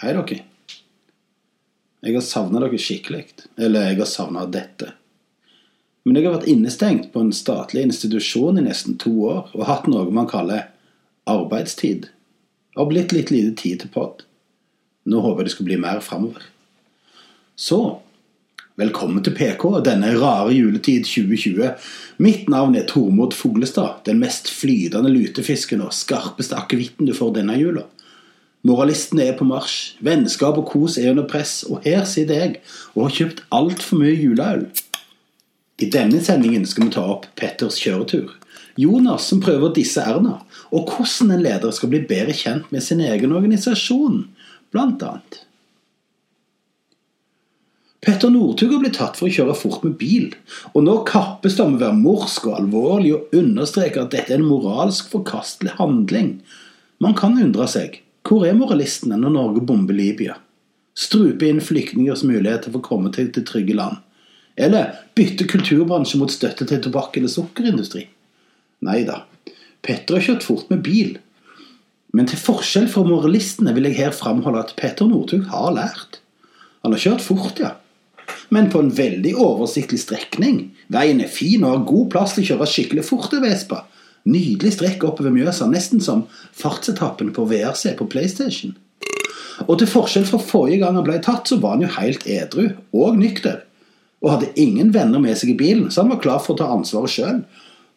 Hei, dere. Jeg har savna dere skikkelig. Eller jeg har savna dette. Men jeg har vært innestengt på en statlig institusjon i nesten to år og hatt noe man kaller arbeidstid. Har blitt litt lite tid til pod. Nå håper jeg det skal bli mer framover. Så velkommen til PK denne rare juletid 2020. Mitt navn er Tormod Fuglestad, den mest flytende lutefisken og skarpeste akevitten du får denne jula. Moralistene er på marsj, vennskap og kos er under press, og her sitter jeg og har kjøpt altfor mye juleøl. I denne sendingen skal vi ta opp Petters kjøretur. Jonas som prøver å disse Erna, og hvordan en leder skal bli bedre kjent med sin egen organisasjon, blant annet. Petter Northug har blitt tatt for å kjøre fort med bil, og nå kappes det om å være morsk og alvorlig og understreke at dette er en moralsk forkastelig handling. Man kan undre seg hvor er moralistene når Norge bomber Libya? Strupe inn flyktningers muligheter for å komme til det trygge land? Eller bytte kulturbransje mot støtte til tobakk eller sukkerindustri? Nei da, Petter har kjørt fort med bil. Men til forskjell fra moralistene vil jeg her framholde at Petter Northug har lært. Han har kjørt fort, ja. Men på en veldig oversiktlig strekning. Veien er fin og har god plass til å kjøre skikkelig fort i Espa. Nydelig strekk oppover Mjøsa, nesten som fartsetappen på VRC på PlayStation. Og til forskjell fra forrige gang han ble tatt, så var han jo helt edru og nykter. Og hadde ingen venner med seg i bilen, så han var klar for å ta ansvaret sjøl.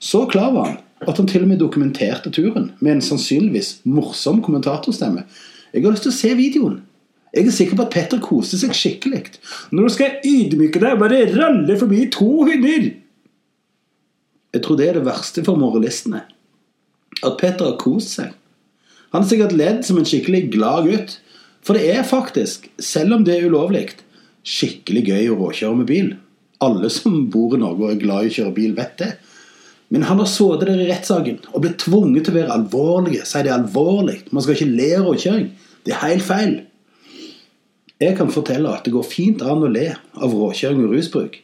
Så klar var han at han til og med dokumenterte turen med en sannsynligvis morsom kommentatorstemme. Jeg har lyst til å se videoen. Jeg er sikker på at Petter koste seg skikkelig. Nå skal jeg ydmyke deg og bare ralle forbi to hunder! Jeg tror det er det verste for moralistene. At Petter har kost seg. Han har sikkert ledd som en skikkelig glad gutt. For det er faktisk, selv om det er ulovlig, skikkelig gøy å råkjøre med bil. Alle som bor i Norge og er glad i å kjøre bil, vet det. Men han har sittet der i rettssaken og blitt tvunget til å være alvorlig. Si det er alvorlig. Man skal ikke le råkjøring. Det er helt feil. Jeg kan fortelle at det går fint an å le av råkjøring og rusbruk.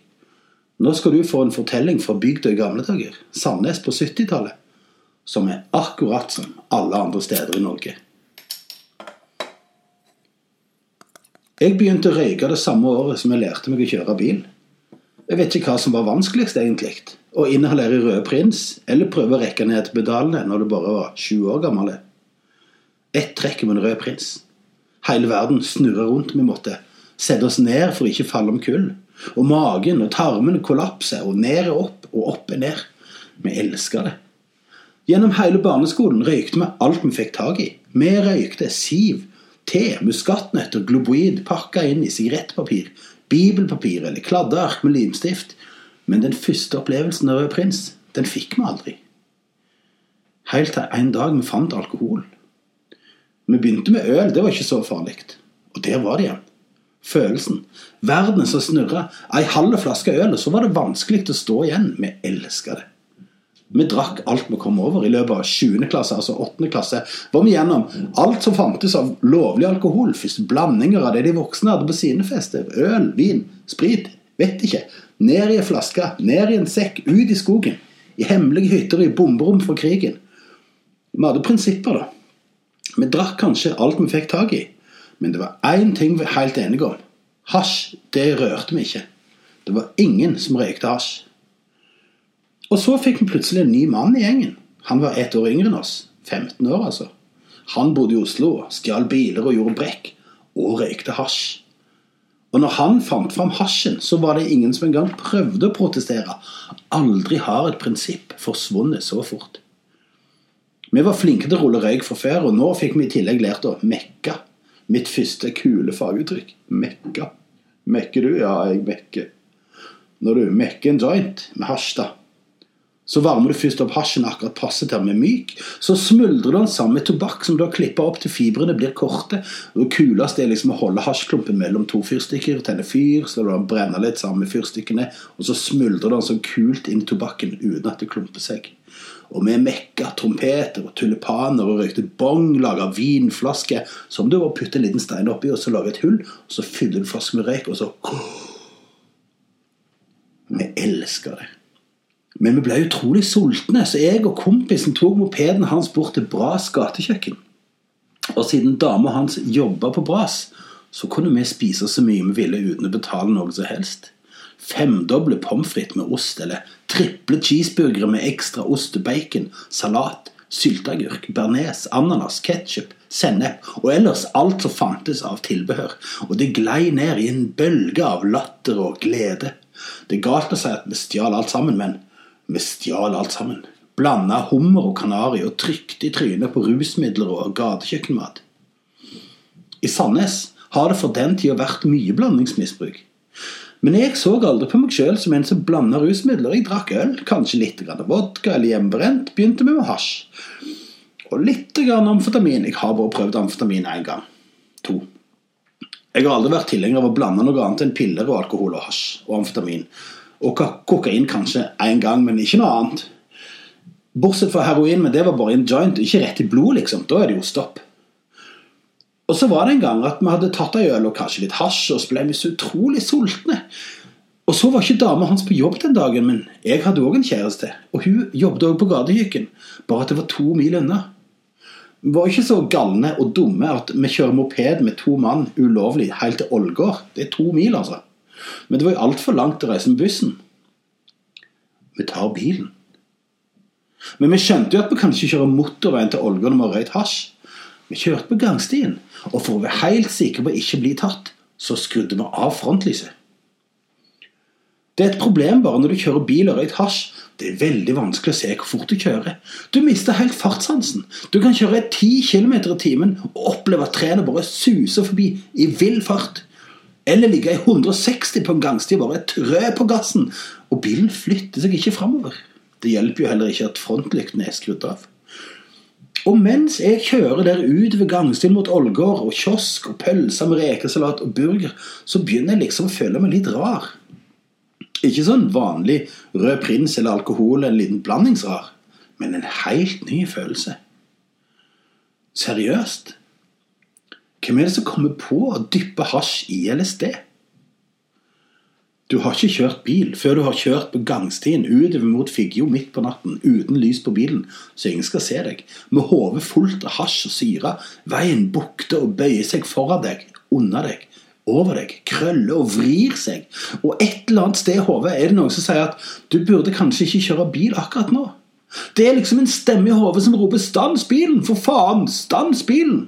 Nå skal du få en fortelling fra bygda i gamle dager, Sandnes på 70-tallet, som er akkurat som alle andre steder i Norge. Jeg begynte å røyke det samme året som jeg lærte meg å kjøre bil. Jeg vet ikke hva som var vanskeligst, egentlig. Å inhalere Røde Prins, eller prøve å rekke ned pedalene når du bare var 20 år gammel. Ett trekk med en Rød Prins. Hele verden snurra rundt. Vi måtte sette oss ned for å ikke falle om kull. Og magen og tarmene kollapser, og ned er opp, og opp er ned. Vi elsker det. Gjennom hele barneskolen røykte vi alt vi fikk tak i. Vi røykte siv, te, muskatnøtter, globoid pakka inn i sigarettpapir, bibelpapir eller kladdeark med limstift. Men den første opplevelsen av Rød Prins, den fikk vi aldri. Helt til en dag vi fant alkohol. Vi begynte med øl, det var ikke så farlig. Og der var det igjen følelsen. Verden som snurra. Ei halv flaske øl, og så var det vanskelig å stå igjen. Vi elska det. Vi drakk alt vi kom over. I løpet av 7. klasse, altså 8. klasse, var vi gjennom alt som fantes av lovlig alkohol. Først blandinger av det de voksne hadde på sine fester. Øl, vin, sprit. Vet ikke. Ned i ei flaske, ned i en sekk, ut i skogen. I hemmelige hytter i bomberom for krigen. Vi hadde prinsipper, da. Vi drakk kanskje alt vi fikk tak i. Men det var én ting vi var helt enige om. Hasj, det rørte vi ikke. Det var ingen som røykte hasj. Og så fikk vi plutselig en ny mann i gjengen. Han var ett år yngre enn oss. 15 år, altså. Han bodde i Oslo, stjal biler og gjorde brekk. Og røykte hasj. Og når han fant fram hasjen, så var det ingen som engang prøvde å protestere. Aldri har et prinsipp forsvunnet så fort. Vi var flinke til å rulle røyk fra før, og nå fikk vi i tillegg lært å mekke. Mitt første kule faguttrykk. Mekka. Mekker du? Ja, jeg mekker. Når du mekker en joint med hasj, da, så varmer du først opp hasjen akkurat passe til den er myk. Så smuldrer du den sammen med tobakk som du har klippa opp til fibrene blir korte. Og kuleste er liksom å holde hasjklumpen mellom to fyrstikker, tenne fyr, så du brenne litt sammen med fyrstikkene, og så smuldrer den sånn kult inn i tobakken uten at det klumper seg. Og vi mekka trompeter og tulipaner og røykte bong, laga vinflasker som du bare putter en liten stein oppi, og så lager et hull, og så fyller du flasken med røyk, og så Vi elsker det. Men vi ble utrolig sultne, så jeg og kompisen tok mopeden hans bort til Bras gatekjøkken. Og siden dama hans jobba på Bras, så kunne vi spise så mye vi ville uten å betale noe som helst. Femdoble pommes frites med ost, eller triple cheeseburgere med ekstra ost og bacon, salat, sylteagurk, bearnés, ananas, ketsjup, sennep og ellers alt som fantes av tilbehør. Og det glei ned i en bølge av latter og glede. Det er galt å si at vi stjal alt sammen, men vi stjal alt sammen. Blanda hummer og kanari og trykte i trynet på rusmidler og gatekjøkkenmat. I Sandnes har det for den tida vært mye blandingsmisbruk. Men jeg så aldri på meg sjøl som en som blanda rusmidler. Jeg drakk øl, kanskje litt vodka eller hjemmebrent. Begynte med hasj. Og litt amfetamin. Jeg har bare prøvd amfetamin én gang. To. Jeg har aldri vært tilhenger av å blande noe annet enn piller og alkohol og hasj og amfetamin. Og kokain kanskje én gang, men ikke noe annet. Bortsett fra heroin, men det var bare en joint, ikke rett i blod, liksom. Da er det jo stopp. Og så var det en gang at vi hadde tatt ei øl og kanskje litt hasj, og så ble vi så utrolig sultne. Og så var ikke dama hans på jobb den dagen, men jeg hadde òg en kjæreste. Og hun jobbet òg på gatekjøkken, bare at det var to mil unna. Vi var ikke så galne og dumme at vi kjører moped med to mann ulovlig helt til Ålgård. Det er to mil, altså. Men det var jo altfor langt å reise med bussen. Vi tar bilen. Men vi skjønte jo at vi kan ikke kjøre motorveien til Ålgård når vi har røykt hasj. Vi kjørte på gangstien, og for å være helt sikre på å ikke bli tatt, så skrudde vi av frontlyset. Det er et problem bare når du kjører bil og røykt hasj. Det er veldig vanskelig å se hvor fort du kjører. Du mister helt fartssansen. Du kan kjøre 10 km i timen og oppleve at trærne bare suser forbi i vill fart. Eller ligge i 160 på en gangsti og bare trø på gassen, og bilen flytter seg ikke framover. Det hjelper jo heller ikke at frontlykten er skrudd av. Og mens jeg kjører der ut ved gangstien mot Ålgård og kiosk og pølser med rekesalat og burger, så begynner jeg liksom å føle meg litt rar. Ikke sånn vanlig rød prins eller alkohol eller en liten blandingsrar, men en helt ny følelse. Seriøst? Hvem er det som kommer på å dyppe hasj i LSD? Du har ikke kjørt bil før du har kjørt på gangstien utover mot Figgjo midt på natten uten lys på bilen, så ingen skal se deg, med hodet fullt av hasj og syre. Veien bukter og bøyer seg foran deg, under deg, over deg, krøller og vrir seg. Og et eller annet sted i hodet er det noen som sier at du burde kanskje ikke kjøre bil akkurat nå. Det er liksom en stemme i hodet som roper 'stans bilen', for faen! Stans bilen!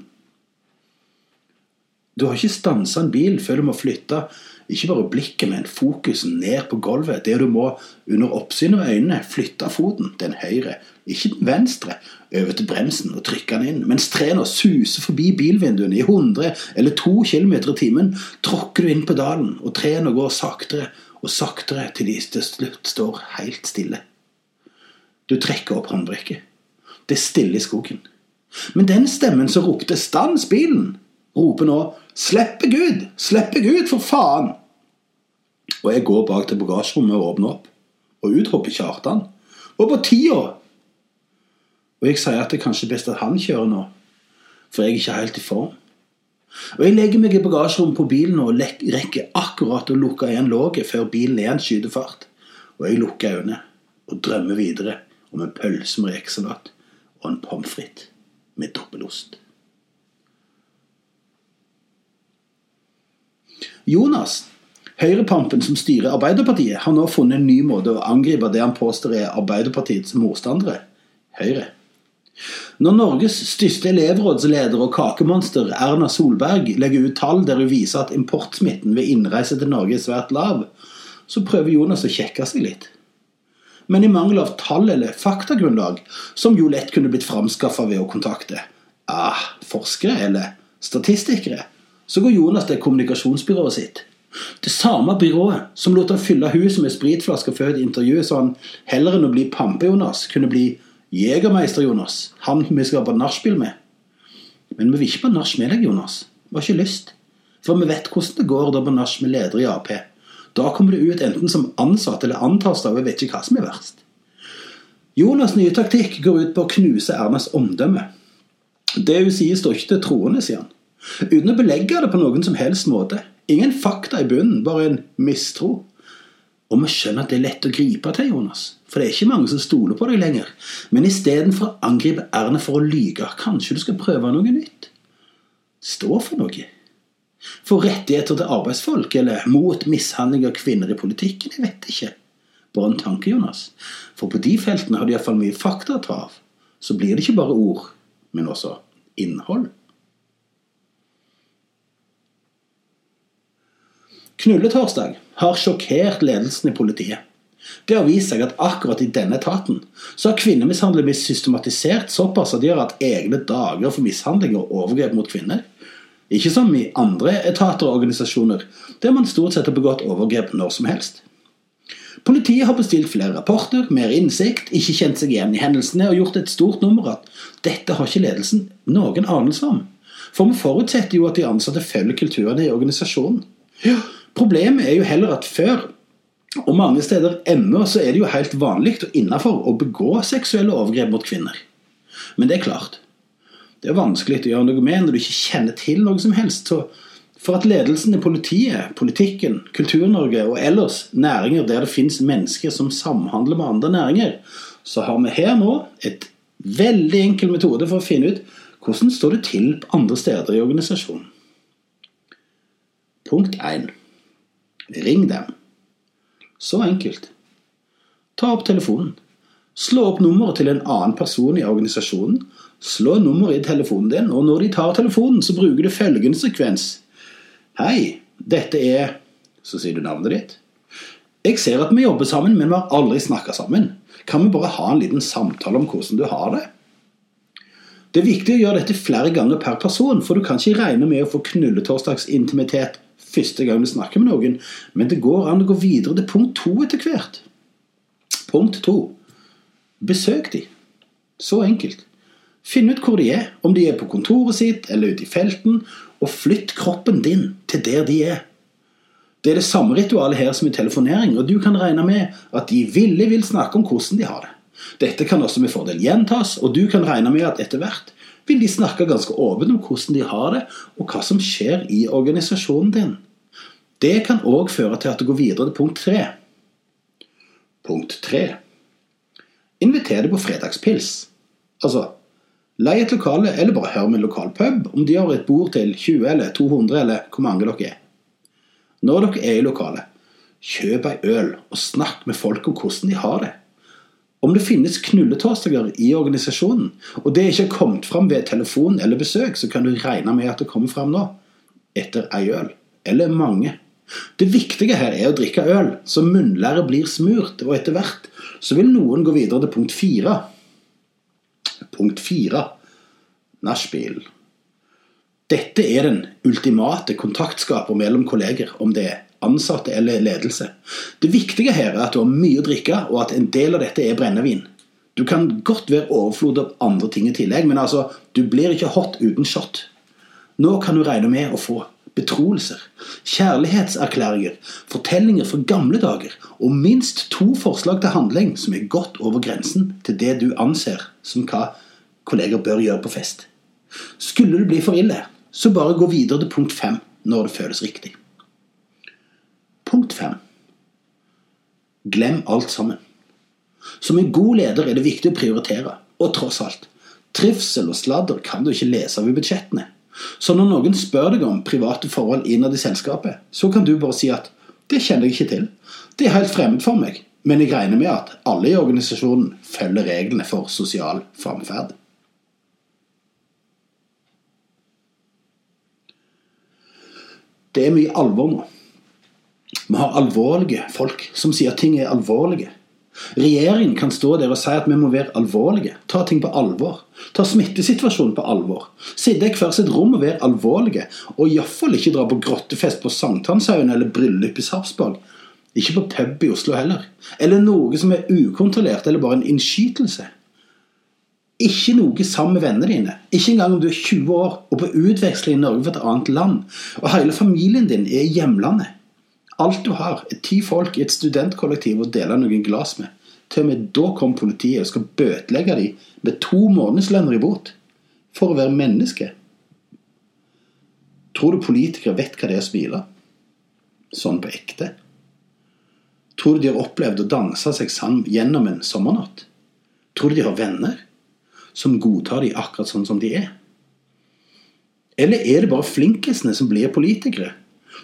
Du har ikke stansa en bil før du må flytte ikke bare blikket, men fokusen ned på gulvet. Der du må under oppsyn av øynene flytte foten, den høyre, ikke den venstre, over til bremsen og trykke den inn. Mens trærne suser forbi bilvinduene i 100 eller 2 km i timen, tråkker du inn pedalen, og trærne går saktere og saktere til de til slutt står helt stille. Du trekker opp håndbrekket. Det er stille i skogen. Men den stemmen som ropte 'stans bilen', roper nå 'slipp Gud! Slipp meg for faen!' Og jeg går bak til bagasjerommet og åpner opp. Og ut hopper Kjartan. Og på tida! Og jeg sier at det er kanskje best at han kjører nå, for jeg er ikke helt i form. Og Jeg legger meg i bagasjerommet på bilen og rekker akkurat å lukke igjen låget før bilen igjen skyter fart. Og jeg lukker øynene og drømmer videre om en pølse med rekesalat og en pommes frites med dobbelost. Jonas Høyrepampen som styrer Arbeiderpartiet, har nå funnet en ny måte å angripe det han påstår er Arbeiderpartiets motstandere Høyre. Når Norges største elevrådsleder og kakemonster Erna Solberg legger ut tall der hun viser at importsmitten ved innreise til Norge er svært lav, så prøver Jonas å kjekke seg litt. Men i mangel av tall eller faktagrunnlag, som jo lett kunne blitt framskaffa ved å kontakte ah, forskere eller statistikere, så går Jonas til kommunikasjonsbyrået sitt det samme byrået som lot han fylle huset med spritflasker før et intervju, så han heller enn å bli Pampe-Jonas, kunne bli Jegermeister-Jonas, han vi skal på nachspiel med. Men vi vil ikke på nach med deg, Jonas. Vi har ikke lyst. For vi vet hvordan det går da på nach med leder i Ap. Da kommer du ut enten som ansatt eller antasta, og jeg vet ikke hva som er verst. Jonas' nye taktikk går ut på å knuse Ernas omdømme. Det hun sier, står ikke til troende, sier han. Uten å belegge det på noen som helst måte. Ingen fakta i bunnen, bare en mistro. Og vi skjønner at det er lett å gripe til, Jonas. For det er ikke mange som stoler på deg lenger. Men istedenfor å angripe Erne for å lyge, kanskje du skal prøve noe nytt. Stå for noe? For rettigheter til arbeidsfolk, eller mot mishandling av kvinner i politikken? Jeg vet ikke. Bare en tanke, Jonas. For på de feltene har du iallfall mye fakta å ta av. Så blir det ikke bare ord, men også innhold. Knulletorsdag har sjokkert ledelsen i politiet. Det har vist seg at akkurat i denne etaten så har kvinnemishandling blitt systematisert såpass at de har hatt egne dager for mishandling og overgrep mot kvinner. Ikke som i andre etater og organisasjoner, der man stort sett har begått overgrep når som helst. Politiet har bestilt flere rapporter, mer innsikt, ikke kjent seg igjen i hendelsene og gjort et stort nummer at dette har ikke ledelsen noen anelse om. For vi forutsetter jo at de ansatte følger kulturene i organisasjonen. Ja, problemet er jo heller at før, og mange steder ennå, så er det jo helt vanlig og innafor å begå seksuelle overgrep mot kvinner. Men det er klart, det er vanskelig å gjøre noe med når du ikke kjenner til noe som helst. Så for at ledelsen i politiet, politikken, Kultur-Norge og ellers næringer der det finnes mennesker som samhandler med andre næringer, så har vi her nå et veldig enkel metode for å finne ut hvordan står det til andre steder i organisasjonen. Punkt 1. Ring dem. Så enkelt. Ta opp telefonen. Slå opp nummeret til en annen person i organisasjonen. Slå nummeret i telefonen din, og når de tar telefonen, så bruker du følgende sekvens. Hei, dette er Så sier du navnet ditt. Jeg ser at vi jobber sammen, men vi har aldri snakka sammen. Kan vi bare ha en liten samtale om hvordan du har det? Det er viktig å gjøre dette flere ganger per person, for du kan ikke regne med å få knulletorsdagsintimitet første gang du snakker med noen, men det går an å gå videre til punkt to etter hvert. Punkt to. Besøk de. Så enkelt. Finn ut hvor de er, om de er på kontoret sitt eller ute i felten, og flytt kroppen din til der de er. Det er det samme ritualet her som i telefonering, og du kan regne med at de villig vil snakke om hvordan de har det. Dette kan også med fordel gjentas, og du kan regne med at etter hvert vil de snakke ganske åpent om hvordan de har det, og hva som skjer i organisasjonen din. Det kan òg føre til at du går videre til punkt tre. Punkt tre. Inviter deg på fredagspils. Altså, Lei et lokale, eller bare hør med en lokal pub om de har et bord til 20 eller 200 eller hvor mange dere er. Når dere er i lokalet, kjøp ei øl og snakk med folk om hvordan de har det. Om det finnes knulletorsdager i organisasjonen, og det ikke har kommet fram ved telefon eller besøk, så kan du regne med at det kommer fram nå. Etter ei øl. Eller mange. Det viktige her er å drikke øl, så munnlæret blir smurt, og etter hvert så vil noen gå videre til punkt fire Punkt fire nachspiel. Dette er den ultimate kontaktskaper mellom kolleger, om det er ansatte eller ledelse. Det viktige her er at du har mye å drikke, og at en del av dette er brennevin. Du kan godt være overflod av andre ting i tillegg, men altså, du blir ikke hot uten shot. Nå kan du regne med å få betroelser, kjærlighetserklæringer, fortellinger fra gamle dager og minst to forslag til handling som er godt over grensen til det du anser som hva kolleger bør gjøre på fest. Skulle det bli for ille, så bare gå videre til punkt fem når det føles riktig. Punkt fem. Glem alt sammen. Som en god leder er det viktig å prioritere, og tross alt, trivsel og sladder kan du ikke lese av i budsjettene. Så når noen spør deg om private forhold innad i selskapet, så kan du bare si at 'det kjenner jeg ikke til'. Det er helt fremmed for meg, men jeg regner med at alle i organisasjonen følger reglene for sosial framferd. Det er mye alvor nå. Vi har alvorlige folk som sier at ting er alvorlige. Regjeringen kan stå der og si at vi må være alvorlige, ta ting på alvor. Ta smittesituasjonen på alvor. Sitte i hvert sitt rom og være alvorlige. Og iallfall ikke dra på grottefest på Sankthanshaugen eller bryllup i Sarpsborg. Ikke på pub i Oslo heller. Eller noe som er ukontrollert eller bare en innskytelse. Ikke noe sammen med vennene dine. Ikke engang om du er 20 år og på utveksling i Norge for et annet land. Og hele familien din er i hjemlandet. Alt du har, er ti folk i et studentkollektiv å dele noen glass med. Til og med da kommer politiet og skal bøtelegge dem med to månedslønner i bot. For å være menneske. Tror du politikere vet hva det er å smile? Sånn på ekte? Tror du de har opplevd å danse seg sammen gjennom en sommernatt? Tror du de har venner som godtar de akkurat sånn som de er? Eller er det bare flinkisene som blir politikere?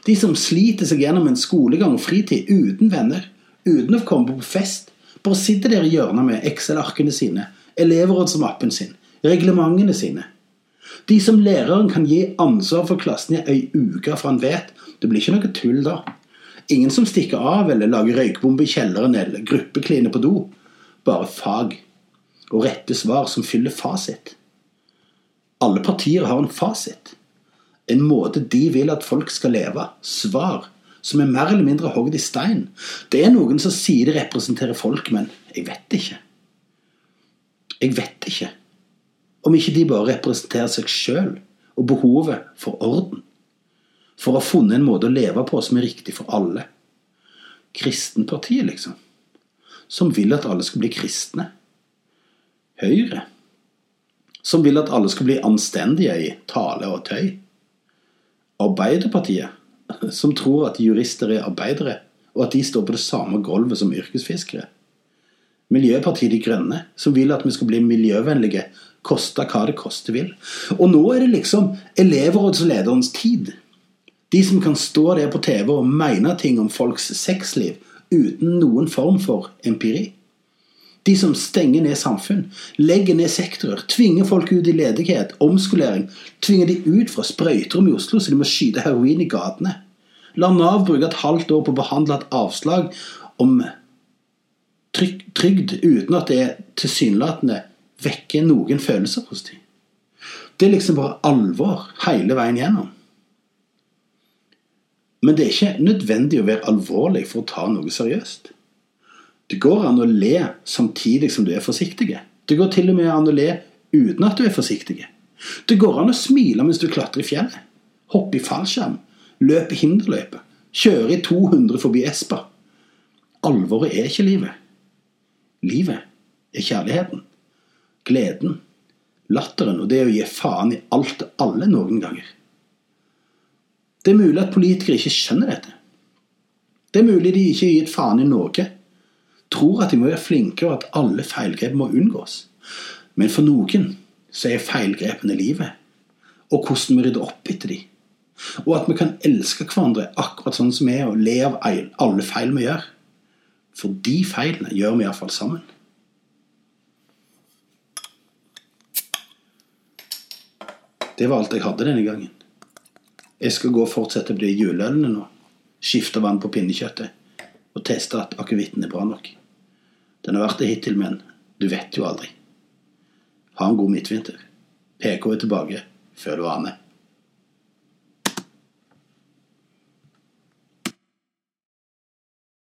De som sliter seg gjennom en skolegang og fritid uten venner, uten å komme på fest. Bare sitter der i hjørnet med Excel-arkene sine, elevrådsmappen sin, reglementene sine. De som læreren kan gi ansvar for klassen i ei uke, for han vet det blir ikke noe tull da. Ingen som stikker av eller lager røykbombe i kjelleren eller gruppekline på do. Bare fag og rette svar som fyller fasit. Alle partier har en fasit. En måte de vil at folk skal leve. Svar som er mer eller mindre hogd i stein. Det er noen som sier de representerer folk, men jeg vet ikke. Jeg vet ikke. Om ikke de bare representerer seg sjøl og behovet for orden. For å ha funnet en måte å leve på som er riktig for alle. Kristenpartiet, liksom. Som vil at alle skal bli kristne. Høyre. Som vil at alle skal bli anstendige i tale og tøy. Arbeiderpartiet. Som tror at jurister er arbeidere, og at de står på det samme gulvet som yrkesfiskere. Miljøpartiet De Grønne, som vil at vi skal bli miljøvennlige, koste hva det koste vil. Og nå er det liksom elevrådslederens tid. De som kan stå der på TV og mene ting om folks sexliv uten noen form for empiri. De som stenger ned samfunn, legger ned sektorer, tvinger folk ut i ledighet, omskolering, tvinger de ut fra sprøyterom i Oslo så de må skyte heroin i gatene. La Nav bruke et halvt år på å behandle et avslag om trygd uten at det tilsynelatende vekker noen følelser hos dem. Det er liksom bare alvor hele veien gjennom. Men det er ikke nødvendig å være alvorlig for å ta noe seriøst. Det går an å le samtidig som du er forsiktig. Det går til og med an å le uten at du er forsiktig. Det går an å smile mens du klatrer i fjellet, Hoppe i fallskjerm, Løpe hinderløype, Kjøre i 200 forbi Espa. Alvoret er ikke livet. Livet er kjærligheten, gleden, latteren og det å gi faen i alt og alle noen ganger. Det er mulig at politikere ikke skjønner dette. Det er mulig de ikke gir faen i noe. Tror at de må være flinke, og at alle feilgrep må unngås. Men for noen så er feilgrepene livet, og hvordan vi rydder opp etter de. Og at vi kan elske hverandre akkurat sånn som vi er, og le av alle feil vi gjør. For de feilene gjør vi iallfall sammen. Det var alt jeg hadde denne gangen. Jeg skal gå og fortsette å bli juleølene nå. Skifte vann på pinnekjøttet. Og teste at akevitten er bra nok. Den har vært det hittil, men du vet jo aldri. Ha en god midtvinter. PK er tilbake før du aner.